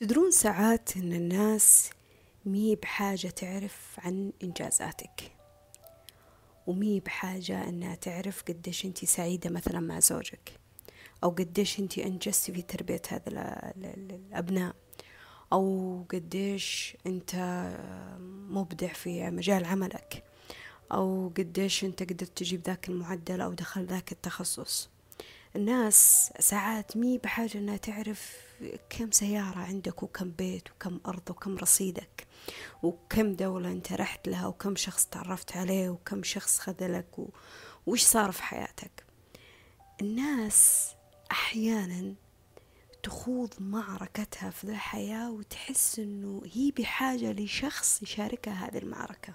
تدرون ساعات إن الناس مي بحاجة تعرف عن إنجازاتك. ومي بحاجة إنها تعرف قديش أنتي سعيدة مثلا مع زوجك أو قديش أنتي أنجزتي في تربية هذا الأبناء أو قديش أنت مبدع في مجال عملك أو قديش أنت قدرت تجيب ذاك المعدل أو دخل ذاك التخصص. الناس ساعات مي بحاجة إنها تعرف كم سيارة عندك وكم بيت وكم أرض وكم رصيدك وكم دولة أنت رحت لها وكم شخص تعرفت عليه وكم شخص خذلك و... وش صار في حياتك. الناس أحيانا تخوض معركتها في الحياة وتحس إنه هي بحاجة لشخص يشاركها هذه المعركة.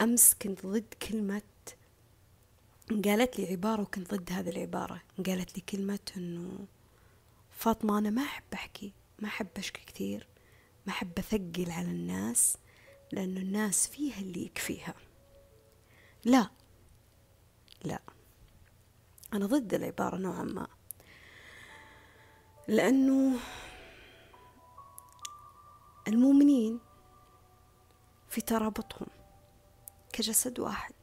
أمس كنت ضد كلمة قالت لي عبارة وكنت ضد هذه العبارة. قالت لي كلمة إنه فاطمة أنا ما أحب أحكي ما أحب أشكي كثير ما أحب أثقل على الناس لأنه الناس فيها اللي يكفيها. لا لا. أنا ضد العبارة نوعا ما. لأنه المؤمنين في ترابطهم كجسد واحد.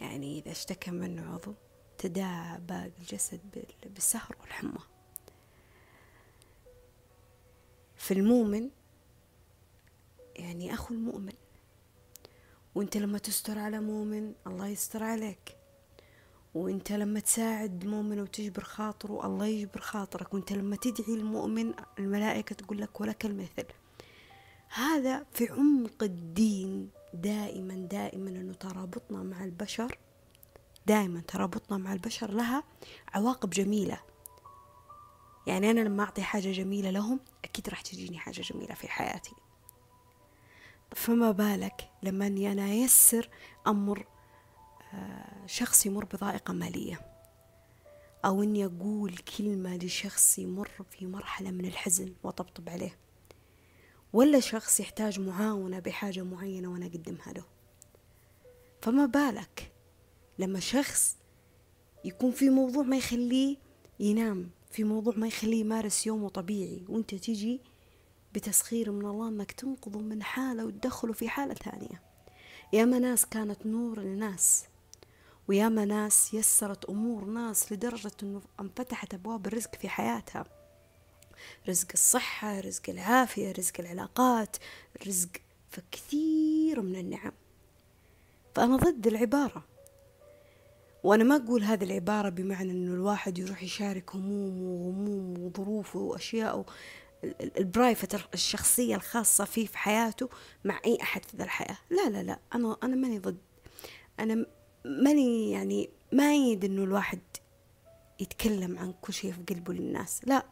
يعني إذا اشتكى منه عضو تداعى باقي الجسد بالسهر والحمى. في المؤمن يعني أخو المؤمن وإنت لما تستر على مؤمن الله يستر عليك. وإنت لما تساعد مؤمن وتجبر خاطره الله يجبر خاطرك. وإنت لما تدعي المؤمن الملائكة تقول لك ولك المثل. هذا في عمق الدين. دائما دائما إنه ترابطنا مع البشر دائما ترابطنا مع البشر لها عواقب جميلة. يعني أنا لما أعطي حاجة جميلة لهم أكيد راح تجيني حاجة جميلة في حياتي. فما بالك لما أني أنا ايسر أمر آه، شخص يمر بضائقة مالية أو أني أقول كلمة لشخص يمر في مرحلة من الحزن وطبطب عليه. ولا شخص يحتاج معاونة بحاجة معينة وأنا أقدمها له. فما بالك لما شخص يكون في موضوع ما يخليه ينام في موضوع ما يخليه يمارس يومه طبيعي وأنت تيجي بتسخير من الله إنك تنقذه من حالة وتدخله في حالة ثانية. ياما ناس كانت نور لناس وياما ناس يسرت أمور ناس لدرجة أنه انفتحت أبواب الرزق في حياتها. رزق الصحة رزق العافية رزق العلاقات رزق فكثير من النعم. فأنا ضد العبارة. وأنا ما أقول هذه العبارة بمعنى أنه الواحد يروح يشارك همومه وغمومه وظروفه وأشياءه. ال private الشخصية الخاصة فيه في حياته مع أي أحد في ذا الحياة. لا لا لا. أنا أنا ماني ضد. أنا ماني يعني مؤيد أنه الواحد يتكلم عن كل شيء في قلبه للناس. لا.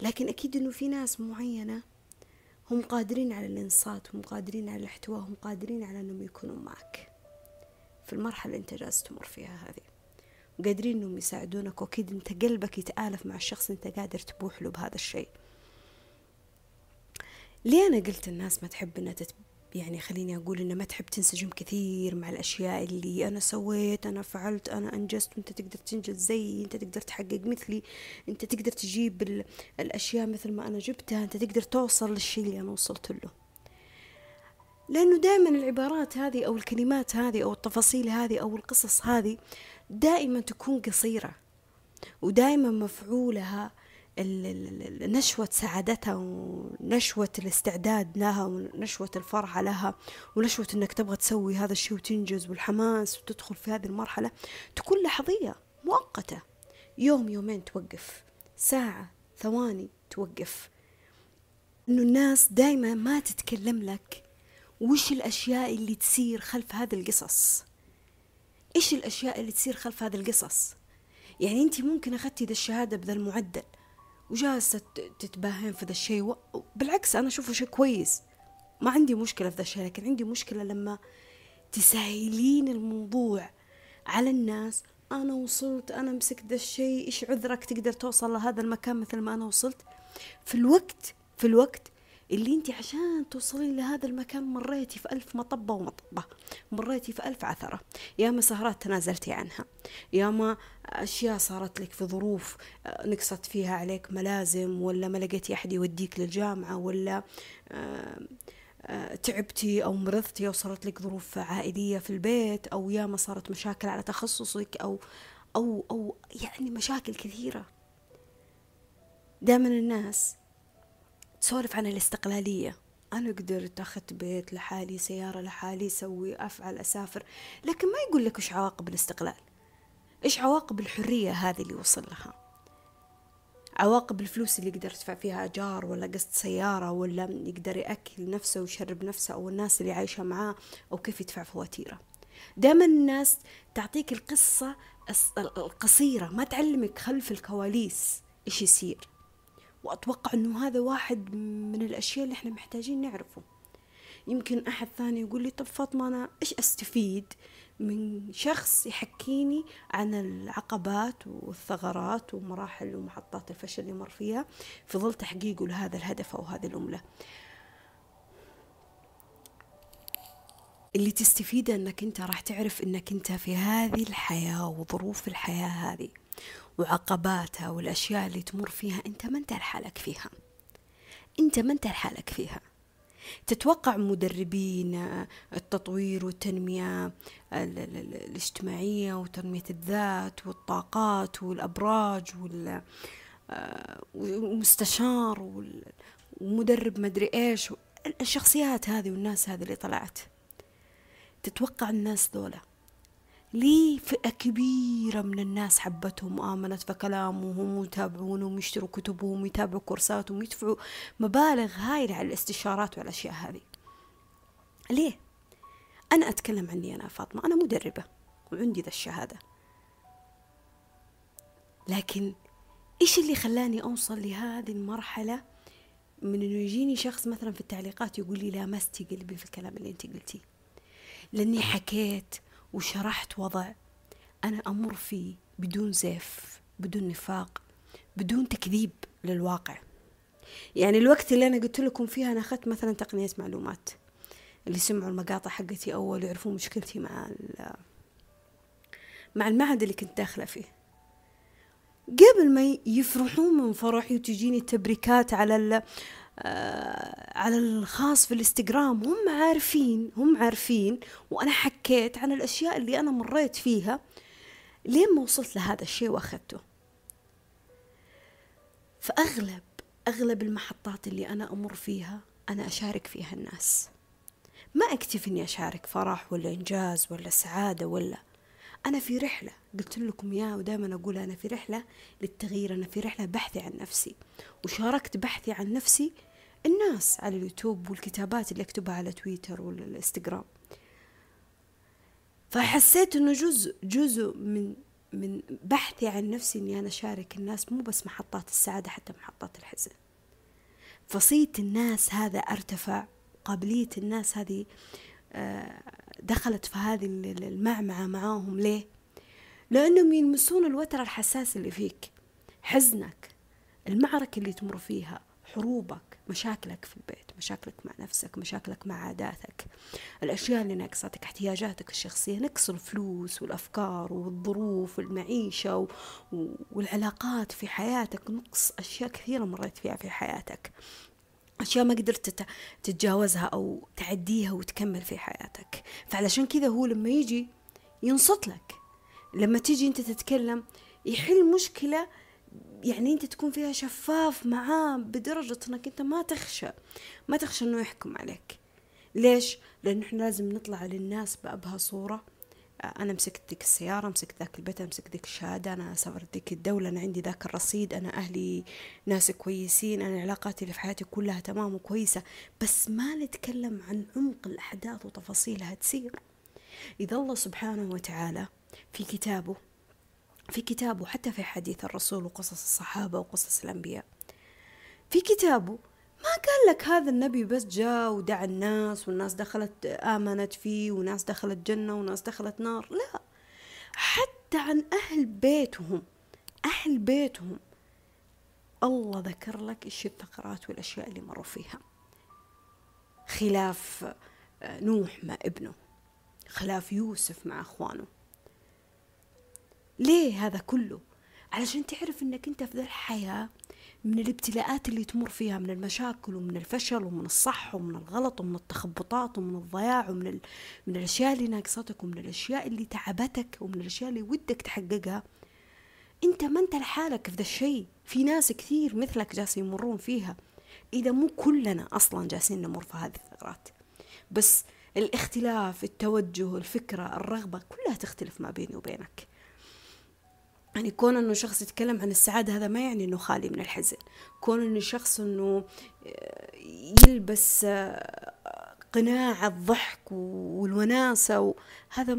لكن أكيد أنه في ناس معينة هم قادرين على الإنصات هم قادرين على الاحتواء هم قادرين على أنهم يكونوا معك في المرحلة اللي أنت جالس تمر فيها هذه وقادرين أنهم يساعدونك وأكيد أنت قلبك يتآلف مع الشخص أنت قادر تبوح له بهذا الشيء ليه أنا قلت الناس ما تحب أنها. يعني خليني أقول إن ما تحب تنسجم كثير مع الأشياء اللي أنا سويت أنا فعلت أنا أنجزت وأنت تقدر تنجز زيي أنت تقدر تحقق مثلي أنت تقدر تجيب الأشياء مثل ما أنا جبتها أنت تقدر توصل للشيء اللي أنا وصلت له. لأنه دائما العبارات هذه أو الكلمات هذه أو التفاصيل هذه أو القصص هذه دائما تكون قصيرة ودائما مفعولها نشوة سعادتها ونشوة الاستعداد لها ونشوة الفرحة لها ونشوة إنك تبغى تسوي هذا الشيء وتنجز والحماس وتدخل في هذه المرحلة تكون لحظية مؤقتة. يوم يومين توقف ساعة ثواني توقف. إنه الناس دايما ما تتكلم لك وش الأشياء اللي تصير خلف هذه القصص. إيش الأشياء اللي تصير خلف هذه القصص؟ يعني أنت ممكن أخذتي ذا الشهادة بذا المعدل. وجالسة تتباهين في ذا الشيء بالعكس أنا أشوفه شيء كويس. ما عندي مشكلة في ذا الشيء لكن عندي مشكلة لما تسهلين الموضوع على الناس. أنا وصلت أنا مسكت ذا الشيء إيش عذرك تقدر توصل لهذا المكان مثل ما أنا وصلت؟ في الوقت في الوقت اللي انت عشان توصلين لهذا المكان مريتي في ألف مطبة ومطبة مريتي في ألف عثرة. يا ما سهرات تنازلتي عنها يا ما أشياء صارت لك في ظروف آه، نقصت فيها عليك ملازم ولا ما لقيتي أحد يوديك للجامعة ولا آه، آه، تعبتي أو مرضتي أو صارت لك ظروف عائلية في البيت أو يا ما صارت مشاكل على تخصصك أو أو أو يعني مشاكل كثيرة. دائما الناس تسولف عن الاستقلالية. أنا قدرت أخذت بيت لحالي سيارة لحالي أسوي أفعل أسافر. لكن ما يقول لك إيش عواقب الاستقلال؟ إيش عواقب الحرية هذه اللي وصل لها؟ عواقب الفلوس اللي يقدر يدفع فيها أجار ولا قسط سيارة ولا يقدر يأكل نفسه ويشرب نفسه أو الناس اللي عايشة معاه أو كيف يدفع فواتيره. دائما الناس تعطيك القصة القصيرة. ما تعلمك خلف الكواليس إيش يصير. وأتوقع أنه هذا واحد من الأشياء اللي إحنا محتاجين نعرفه. يمكن أحد ثاني يقول لي طب فاطمة أنا إيش أستفيد من شخص يحكيني عن العقبات والثغرات ومراحل ومحطات الفشل اللي مر فيها؟ في ظل تحقيقه لهذا الهدف أو هذه الأملة. اللي تستفيده إنك أنت راح تعرف إنك أنت في هذه الحياة وظروف الحياة هذه. وعقباتها والأشياء اللي تمر فيها أنت ما أنت لحالك فيها. أنت ما أنت لحالك فيها. تتوقع مدربين التطوير والتنمية الاجتماعية وتنمية الذات والطاقات والأبراج والمستشار ومدرب مدري إيش الشخصيات هذه والناس هذه اللي طلعت. تتوقع الناس ذولا؟ ليه فئة كبيرة من الناس حبتهم وآمنت بكلامهم ويتابعونهم ويشتروا كتبهم ويتابعوا كورساتهم ويدفعوا مبالغ هائلة على الاستشارات والأشياء هذه. ليه؟ أنا أتكلم عني أنا فاطمة أنا مدربة وعندي ذا الشهادة. لكن إيش اللي خلاني أوصل لهذه المرحلة؟ من إنه يجيني شخص مثلا في التعليقات يقول لي لامستي قلبي في الكلام اللي أنت قلتيه. لأني حكيت وشرحت وضع. أنا أمر فيه بدون زيف بدون نفاق بدون تكذيب للواقع. يعني الوقت اللي أنا قلت لكم فيها أنا أخذت مثلا تقنية معلومات. اللي سمعوا المقاطع حقتي أول يعرفون مشكلتي مع مع المعهد اللي كنت داخلة فيه. قبل ما يفرحون من فرحي وتجيني تبريكات على على الخاص في الإنستغرام هم عارفين هم عارفين وأنا حكيت عن الأشياء اللي أنا مريت فيها لين ما وصلت لهذا الشيء وأخذته. فأغلب أغلب المحطات اللي أنا أمر فيها أنا أشارك فيها الناس. ما أكتفي إني أشارك فرح ولا إنجاز ولا سعادة ولا. أنا في رحلة قلت لكم يا ودائما أقول أنا في رحلة للتغيير أنا في رحلة بحثي عن نفسي. وشاركت بحثي عن نفسي الناس على اليوتيوب والكتابات اللي اكتبها على تويتر والإنستغرام. فحسيت إنه جزء جزء من من بحثي عن نفسي إني أنا أشارك الناس مو بس محطات السعادة حتى محطات الحزن. فصيت الناس هذا أرتفع قابلية الناس هذه آه، دخلت في هذه المعمعة معاهم. ليه؟ لأنهم يلمسون الوتر الحساس اللي فيك حزنك المعركة اللي تمر فيها حروبك مشاكلك في البيت مشاكلك مع نفسك مشاكلك مع عاداتك. الأشياء اللي ناقصتك احتياجاتك الشخصية نقص الفلوس والأفكار والظروف والمعيشة و... والعلاقات في حياتك. نقص أشياء كثيرة مريت فيها في حياتك. أشياء ما قدرت تتجاوزها أو تعديها وتكمل في حياتك. فعلشان كذا هو لما يجي ينصت لك لما تيجي أنت تتكلم يحل مشكلة يعني أنت تكون فيها شفاف معاه بدرجة أنك أنت ما تخشى ما تخشى إنه يحكم عليك. ليش؟ لأنه إحنا لازم نطلع للناس بأبهى صورة. أنا مسكت ديك السيارة مسكت ذاك البيت مسكت ديك الشهادة أنا سافرت ديك الدولة أنا عندي ذاك الرصيد أنا أهلي ناس كويسين أنا علاقاتي اللي في حياتي كلها تمام وكويسة. بس ما نتكلم عن عمق الأحداث وتفاصيلها تصير. إذا الله سبحانه وتعالى في كتابه في كتابه حتى في حديث الرسول وقصص الصحابة وقصص الأنبياء. في كتابه ما قال لك هذا النبي بس جاء ودعا الناس والناس دخلت آمنت فيه وناس دخلت جنة وناس دخلت نار. لا حتى عن أهل بيتهم أهل بيتهم الله ذكر لك إيش الثغرات والأشياء اللي مروا فيها. خلاف آه، نوح مع ابنه خلاف يوسف مع إخوانه. ليه هذا كله؟ علشان تعرف إنك أنت في ذا الحياة من الابتلاءات اللي تمر فيها من المشاكل ومن الفشل ومن الصح ومن الغلط ومن التخبطات ومن الضياع ومن ال... من الأشياء اللي ناقصتك ومن الأشياء اللي تعبتك ومن الأشياء اللي ودك تحققها. أنت ما أنت لحالك في ذا الشيء. في ناس كثير مثلك جالسين يمرون فيها. إذا مو كلنا أصلا جالسين نمر في هذه الثغرات. بس الاختلاف التوجه الفكرة الرغبة كلها تختلف ما بيني وبينك. يعني كون إنه شخص يتكلم عن السعادة هذا ما يعني إنه خالي من الحزن. كون إنه شخص إنه يلبس قناع الضحك والوناسة هذا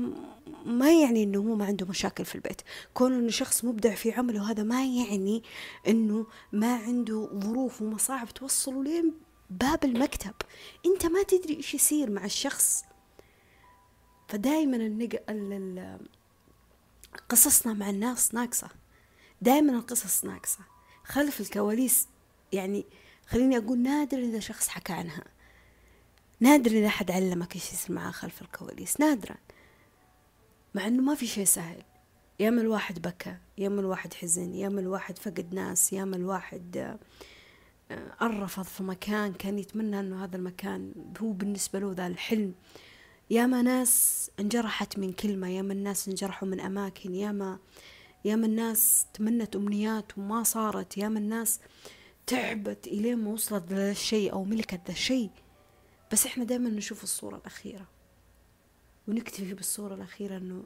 ما يعني إنه هو ما عنده مشاكل في البيت. كون إنه شخص مبدع في عمله هذا ما يعني إنه ما عنده ظروف ومصاعب توصله لين باب المكتب. أنت ما تدري إيش يصير مع الشخص. فدايما النق... قصصنا مع الناس ناقصة. دائما القصص ناقصة. خلف الكواليس يعني خليني أقول نادر إذا شخص حكى عنها. نادر إذا حد علمك إيش يصير معاه خلف الكواليس. نادرا. مع إنه ما في شيء سهل. ياما الواحد بكى ياما الواحد حزن ياما الواحد فقد ناس ياما الواحد الرفض في مكان كان يتمنى إنه هذا المكان هو بالنسبة له ذا الحلم. ياما ناس انجرحت من كلمة ياما الناس انجرحوا من أماكن ياما ياما الناس تمنت أمنيات وما صارت ياما الناس تعبت إلين ما وصلت لهذا الشيء أو ملكت ذا الشيء. بس إحنا دائما نشوف الصورة الأخيرة ونكتفي بالصورة الأخيرة إنه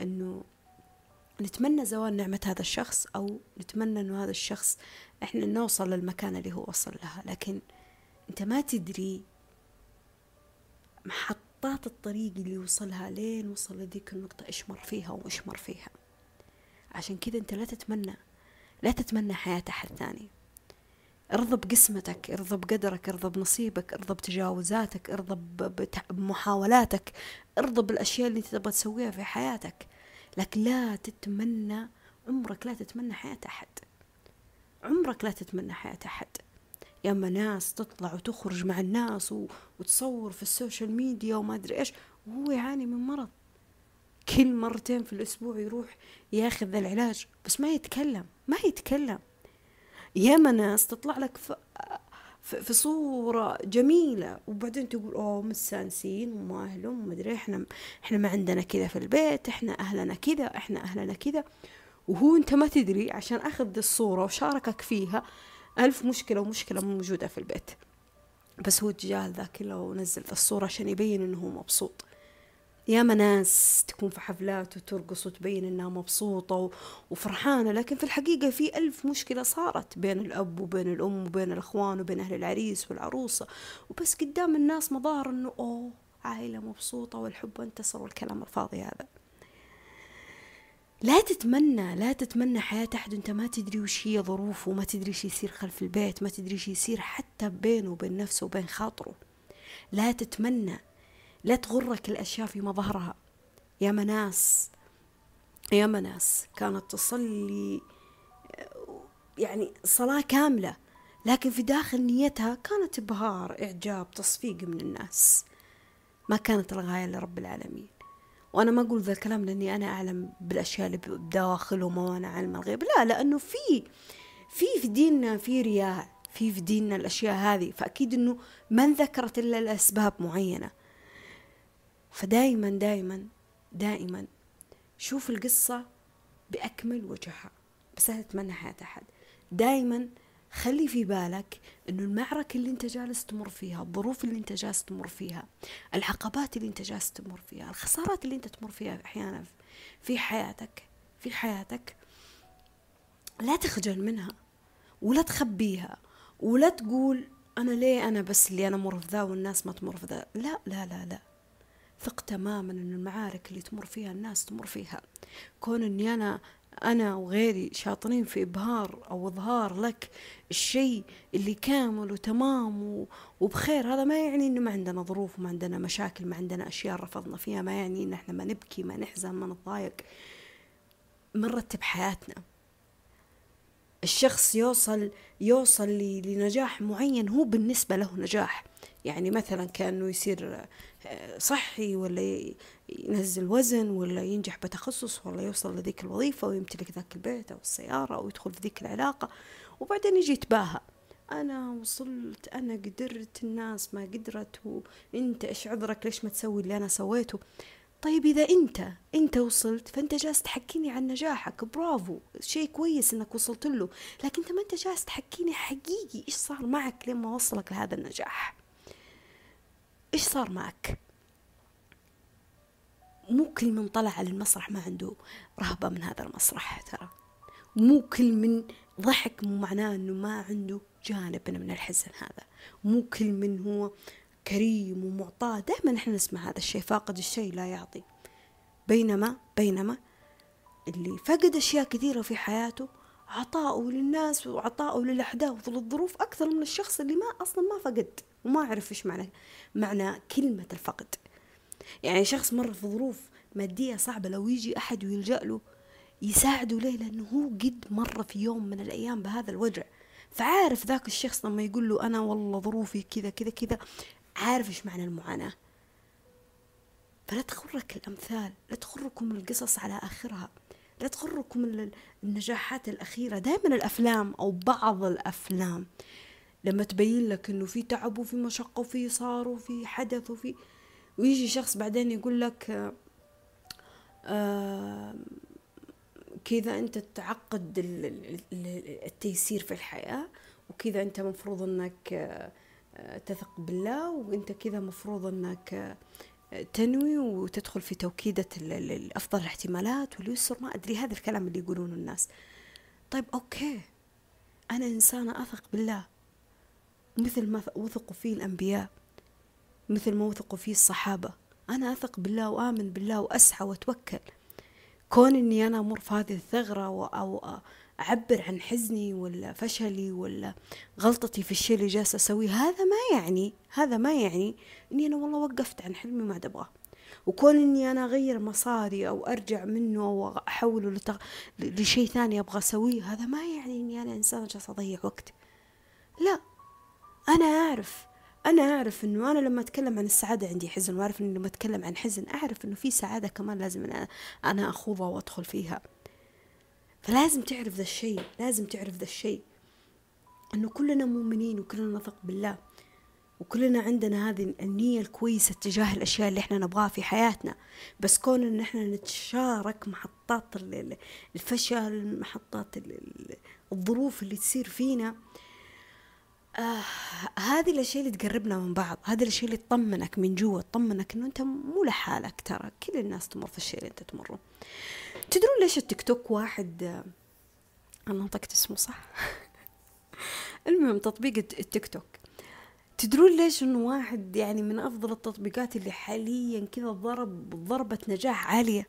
إنه نتمنى زوال نعمة هذا الشخص أو نتمنى إنه هذا الشخص إحنا نوصل للمكان اللي هو وصل لها. لكن أنت ما تدري محطات الطريق اللي وصلها لين وصل لذيك النقطة إيش مر فيها وإيش مر فيها. عشان كذا أنت لا تتمنى لا تتمنى حياة أحد ثاني. ارضى بقسمتك ارضى بقدرك ارضى بنصيبك ارضى بتجاوزاتك ارضى بمحاولاتك ارضى بالأشياء اللي أنت تبغى تسويها في حياتك. لكن لا تتمنى عمرك لا تتمنى حياة أحد. عمرك لا تتمنى حياة أحد. يا أما ناس تطلع وتخرج مع الناس. وتصور في ال social media وما أدري إيش وهو يعاني من مرض كل مرتين في الأسبوع يروح ياخذ العلاج بس ما يتكلم ما يتكلم ياما ناس تطلع لك في في صورة جميلة وبعدين تقول أوه مستانسين وما أهلهم أدري إحنا إحنا ما عندنا كذا في البيت إحنا أهلنا كذا إحنا أهلنا كذا وهو أنت ما تدري عشان أخذ الصورة وشاركك فيها ألف مشكلة ومشكلة موجودة في البيت. بس هو تجاهل ذا كله ونزل الصورة عشان يبين إنه هو مبسوط. ياما ناس تكون في حفلات وترقص وتبين إنها مبسوطة وفرحانة لكن في الحقيقة في ألف مشكلة صارت بين الأب وبين الأم وبين الأخوان وبين أهل العريس والعروسة. وبس قدام الناس مظاهر إنه أوه عائلة مبسوطة والحب انتصر والكلام الفاضي هذا. لا تتمنى لا تتمنى حياة أحد. أنت ما تدري وش هي ظروفه ما تدري وش يصير خلف البيت ما تدري وش يصير حتى بينه وبين نفسه وبين خاطره. لا تتمنى لا تغرك الأشياء في مظهرها. يا مناس يا مناس كانت تصلي يعني صلاة كاملة لكن في داخل نيتها كانت إبهار إعجاب تصفيق من الناس. ما كانت الغاية لرب العالمين. وأنا ما أقول ذا الكلام لأني أنا أعلم بالأشياء اللي بداخلهم وأنا علم الغيب. لا لأنه في في في ديننا في رياء في في ديننا الأشياء هذه. فأكيد إنه ما ذكرت إلا لأسباب معينة. فدائما دائما دائما شوف القصة بأكمل وجهها بس لا تتمنى حياة أحد. دائما خلي في بالك إنه المعركة اللي أنت جالس تمر فيها الظروف اللي أنت جالس تمر فيها العقبات اللي أنت جالس تمر فيها الخسارات اللي أنت تمر فيها أحيانا في حياتك في حياتك لا تخجل منها ولا تخبيها ولا تقول أنا ليه أنا بس اللي أنا مر في ذا والناس ما تمر في ذا. لا لا لا لا. ثق تماما ان المعارك اللي تمر فيها الناس تمر فيها. كون إني أنا أنا وغيري شاطرين في إبهار أو إظهار لك الشيء اللي كامل وتمام وبخير. هذا ما يعني إنه ما عندنا ظروف وما عندنا مشاكل ما عندنا أشياء رفضنا فيها ما يعني إن إحنا ما نبكي ما نحزن ما نتضايق. مرتب حياتنا. الشخص يوصل يوصل لنجاح معين هو بالنسبة له نجاح. يعني مثلا كأنه يصير آه، صحي ولا ينزل وزن ولا ينجح بتخصص ولا يوصل لذيك الوظيفة ويمتلك ذاك البيت أو السيارة أو يدخل في ذيك العلاقة. وبعدين يجي يتباهى. أنا وصلت أنا قدرت الناس ما قدرت وإنت إيش عذرك؟ ليش ما تسوي اللي أنا سويته؟ طيب إذا أنت أنت وصلت فأنت جالس تحكيني عن نجاحك برافو شيء كويس إنك وصلت له. لكن أنت ما أنت جالس تحكيني حقيقي إيش صار معك لما وصلك لهذا النجاح؟ إيش صار معك؟ مو كل من طلع على المسرح ما عنده رهبة من هذا المسرح ترى. مو كل من ضحك مو معناه إنه ما عنده جانب من الحزن هذا. مو كل من هو كريم ومعطاء دائما إحنا نسمع هذا الشيء فاقد الشيء لا يعطي. بينما بينما اللي فقد أشياء كثيرة في حياته عطاؤه للناس وعطاؤه للأحداث وللظروف أكثر من الشخص اللي ما أصلا ما فقد وما عرف إيش معنى معنى كلمة الفقد. يعني شخص مر في ظروف مادية صعبة لو يجي أحد ويلجأ له يساعده ليه لأنه هو قد مر في يوم من الأيام بهذا الوجع. فعارف ذاك الشخص لما يقول له أنا والله ظروفي كذا كذا كذا عارف إيش معنى المعاناة. فلا تغرك الأمثال لا تغركم القصص على آخرها لا تغركم النجاحات الأخيرة. دائما الأفلام أو بعض الأفلام لما تبين لك إنه في تعب وفي مشقة وفي صار وفي حدث وفي ويجي شخص بعدين يقول لك آه كذا أنت تعقد التيسير في الحياة وكذا أنت مفروض إنك آه، تثق بالله وانت كذا مفروض انك آه، تنوي وتدخل في توكيدة الأفضل الاحتمالات واليسر. ما أدري هذا الكلام اللي يقولونه الناس. طيب أوكي. أنا إنسانة أثق بالله. مثل ما وثقوا فيه الأنبياء. مثل ما وثقوا فيه الصحابة. أنا أثق بالله وآمن بالله وأسعى وأتوكل. كون إني أنا أمر في هذه الثغرة أو أعبر عن حزني ولا فشلي ولا غلطتي في الشيء اللي جالسة أسويه. هذا ما يعني هذا ما يعني إني أنا والله وقفت عن حلمي ما أبغاه. وكون إني أنا أغير مساري أو أرجع منه أو أحوله لتغ... لشيء ثاني أبغى أسويه هذا ما يعني إني أنا إنسان جالسة أضيع وقت. لا أنا أعرف أنا أعرف إنه أنا لما أتكلم عن السعادة عندي حزن وأعرف إنه لما أتكلم عن حزن أعرف إنه في سعادة كمان لازم أنا, أنا أخوضها وأدخل فيها. فلازم تعرف ذا الشيء لازم تعرف ذا الشيء. إنه كلنا مؤمنين وكلنا نثق بالله وكلنا عندنا هذه النية الكويسة تجاه الأشياء اللي إحنا نبغاها في حياتنا. بس كون إن إحنا نتشارك محطات الفشل محطات الظروف اللي تصير فينا آه هذه الأشياء اللي تقربنا من بعض هذه الأشياء اللي تطمنك من جوا تطمنك إنه أنت مو لحالك ترى. كل الناس تمر في الشيء اللي أنت تمره تدرون ليش التيك توك واحد آه، أنا نطقت اسمه صح؟ المهم تطبيق التيك توك. تدرون ليش إنه واحد يعني من أفضل التطبيقات اللي حاليا كذا ضرب ضربة نجاح عالية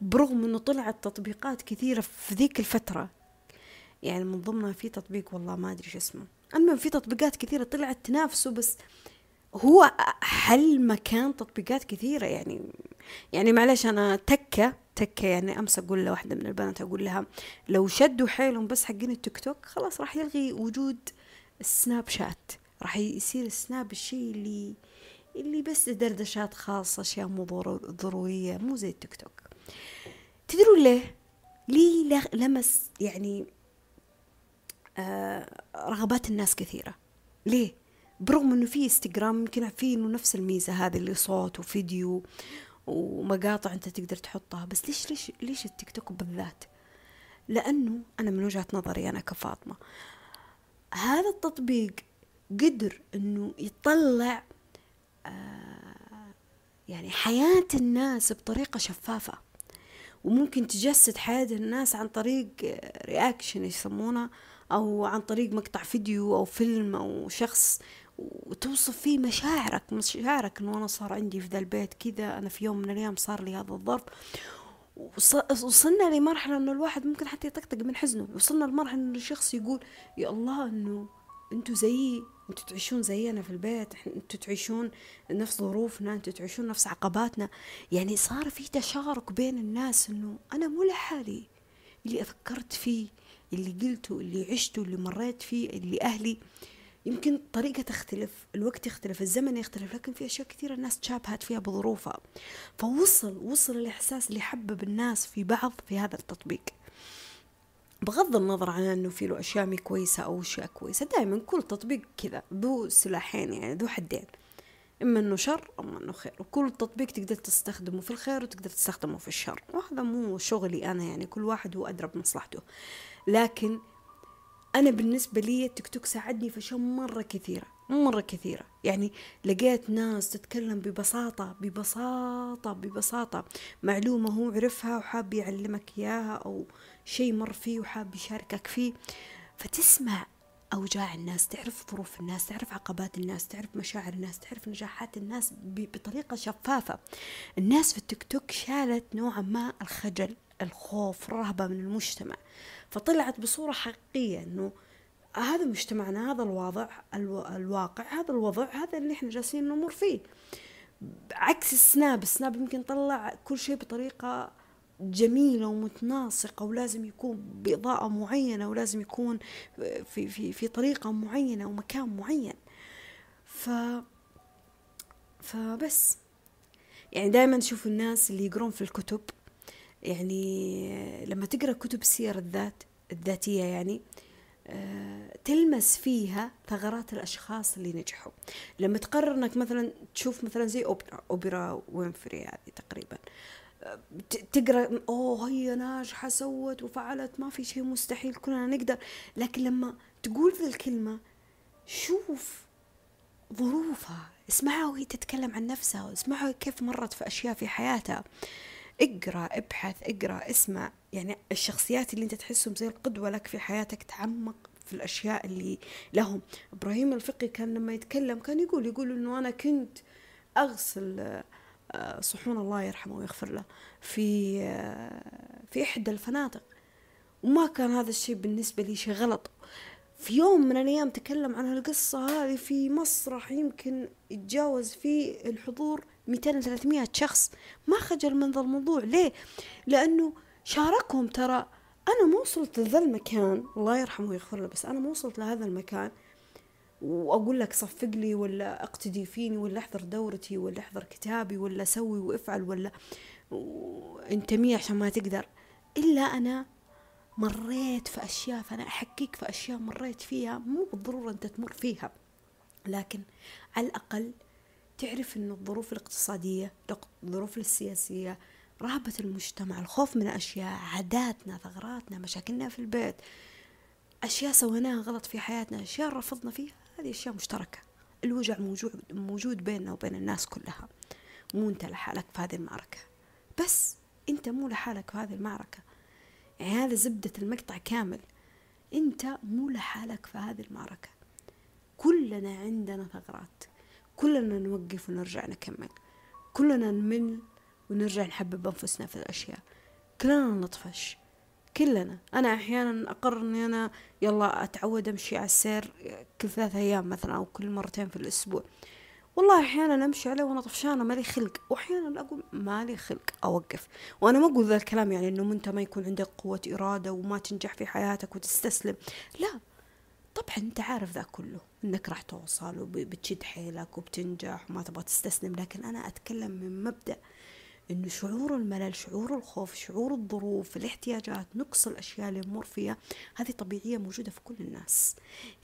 برغم إنه طلعت تطبيقات كثيرة في ذيك الفترة. يعني من ضمنها في تطبيق والله ما أدري شو اسمه. المهم في تطبيقات كثيرة طلعت تنافسه بس هو حل مكان تطبيقات كثيرة يعني. يعني معلش أنا تكة تكة يعني أمس أقول لواحدة من البنات أقول لها لو شدوا حيلهم بس حقين التيك توك خلاص راح يلغي وجود السناب شات. راح يصير السناب الشيء اللي اللي بس دردشات خاصة أشياء مو ضرورية مو زي التيك توك. تدرون ليه؟ ليه لمس يعني رغبات الناس كثيرة ليه؟ برغم إنه في انستغرام يمكن في إنه نفس الميزة هذه اللي صوت وفيديو ومقاطع أنت تقدر تحطها بس ليش ليش ليش التيك توك بالذات؟ لأنه أنا من وجهة نظري أنا كفاطمة هذا التطبيق قدر إنه يطلع آه يعني حياة الناس بطريقة شفافة وممكن تجسد حياة الناس عن طريق رياكشن يسمونه أو عن طريق مقطع فيديو أو فيلم أو شخص وتوصف فيه مشاعرك مشاعرك إنه أنا صار عندي في ذا البيت كذا أنا في يوم من الأيام صار لي هذا الظرف وصلنا لمرحلة إنه الواحد ممكن حتى يطقطق من حزنه. وصلنا لمرحلة إنه الشخص يقول يا الله إنه أنتوا زيي أنتوا تعيشون زينا في البيت أنتوا تعيشون نفس ظروفنا أنتوا تعيشون نفس عقباتنا. يعني صار في تشارك بين الناس إنه أنا مو لحالي. اللي فكرت فيه اللي قلته اللي عشته اللي مريت فيه اللي أهلي. يمكن طريقة تختلف الوقت يختلف الزمن يختلف لكن في أشياء كثيرة الناس تشابهت فيها بظروفها. فوصل وصل الإحساس اللي حبب الناس في بعض في هذا التطبيق. بغض النظر عن إنه في له أشياء مي كويسة أو أشياء كويسة دائما كل تطبيق كذا ذو سلاحين يعني ذو حدين. إما إنه شر أما إنه خير. وكل تطبيق تقدر تستخدمه في الخير وتقدر تستخدمه في الشر. وهذا مو شغلي أنا يعني كل واحد هو أدرى بمصلحته. لكن أنا بالنسبة لي التيك توك ساعدني في اشياء مرة كثيرة مرة كثيرة. يعني لقيت ناس تتكلم ببساطة ببساطة ببساطة. معلومة هو عرفها وحاب يعلمك إياها أو شيء مر فيه وحاب يشاركك فيه. فتسمع أوجاع الناس تعرف ظروف الناس تعرف عقبات الناس تعرف مشاعر الناس تعرف نجاحات الناس بطريقة شفافة. الناس في التيك توك شالت نوعا ما الخجل. الخوف الرهبة من المجتمع. فطلعت بصورة حقيقية أنه هذا مجتمعنا هذا الوضع ألو... الواقع هذا الوضع هذا اللي إحنا جالسين نمر فيه. عكس السناب السناب يمكن طلع كل شيء بطريقة جميلة ومتناسقة ولازم يكون بإضاءة معينة ولازم يكون في في في طريقة معينة ومكان معين. ف فبس. يعني دائما تشوف الناس اللي يقرون في الكتب يعني لما تقرأ كتب سير الذات الذاتية يعني آه، تلمس فيها ثغرات الأشخاص اللي نجحوا. لما تقرر أنك مثلا تشوف مثلا زي أوبرا, أوبرا وينفري هذه تقريبا تقرأ أوه هي ناجحة سوت وفعلت ما في شيء مستحيل كلنا نقدر. لكن لما تقول ذي الكلمة شوف ظروفها اسمعها وهي تتكلم عن نفسها اسمعها كيف مرت في أشياء في حياتها. اقرأ ابحث اقرأ اسمع. يعني الشخصيات اللي انت تحسهم زي القدوة لك في حياتك تعمق في الأشياء اللي لهم. إبراهيم الفقي كان لما يتكلم كان يقول يقول إنه أنا كنت أغسل آه، صحون الله يرحمه ويغفر له في آه، في إحدى الفنادق. وما كان هذا الشيء بالنسبة لي شيء غلط. في يوم من الأيام تكلم عن هالقصة هذه في مسرح يمكن يتجاوز فيه الحضور 200 300 شخص. ما خجل من ذا الموضوع. ليه؟ لأنه شاركهم ترى أنا ما وصلت لذا المكان. الله يرحمه ويغفر له بس أنا ما وصلت لهذا المكان. وأقول لك صفق لي ولا اقتدي فيني ولا أحضر دورتي ولا أحضر كتابي ولا سوي وأفعل ولا انتمي عشان ما تقدر. إلا أنا مريت في أشياء فأنا احكيك في أشياء مريت فيها. مو بالضرورة أنت تمر فيها لكن على الأقل تعرف إن الظروف الاقتصادية الظروف السياسية رهبة المجتمع الخوف من أشياء عاداتنا ثغراتنا مشاكلنا في البيت أشياء سويناها غلط في حياتنا أشياء رفضنا فيها هذه أشياء مشتركة. الوجع موجود موجود بيننا وبين الناس كلها. مو أنت لحالك في هذه المعركة. بس أنت مو لحالك في هذه المعركة. يعني هذا زبدة المقطع كامل. أنت مو لحالك في هذه المعركة. كلنا عندنا ثغرات. كلنا نوقف ونرجع نكمل. كلنا نمل ونرجع نحبب أنفسنا في الأشياء. كلنا نطفش. كلنا. أنا أحيانا أقرر إني أنا يلا أتعود أمشي على السير كل ثلاثة أيام مثلا أو كل مرتين في الأسبوع. والله أحيانا أمشي عليه وأنا طفشانة مالي خلق وأحيانا أقول مالي خلق أوقف. وأنا ما أقول ذا الكلام يعني إنه أنت ما يكون عندك قوة إرادة وما تنجح في حياتك وتستسلم. لا طبعا أنت عارف ذا كله إنك راح توصل وبتشد حيلك وبتنجح وما تبغى تستسلم لكن أنا أتكلم من مبدأ. انه شعور الملل شعور الخوف شعور الظروف الاحتياجات نقص الأشياء اللي نمر فيها هذه طبيعية موجودة في كل الناس.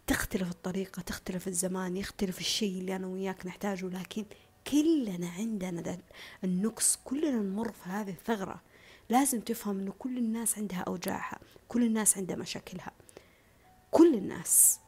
تختلف الطريقة تختلف الزمان يختلف الشيء اللي أنا وياك نحتاجه لكن كلنا عندنا النقص كلنا نمر في هذه الثغرة. لازم تفهم إنه كل الناس عندها أوجاعها كل الناس عندها مشاكلها. كل الناس.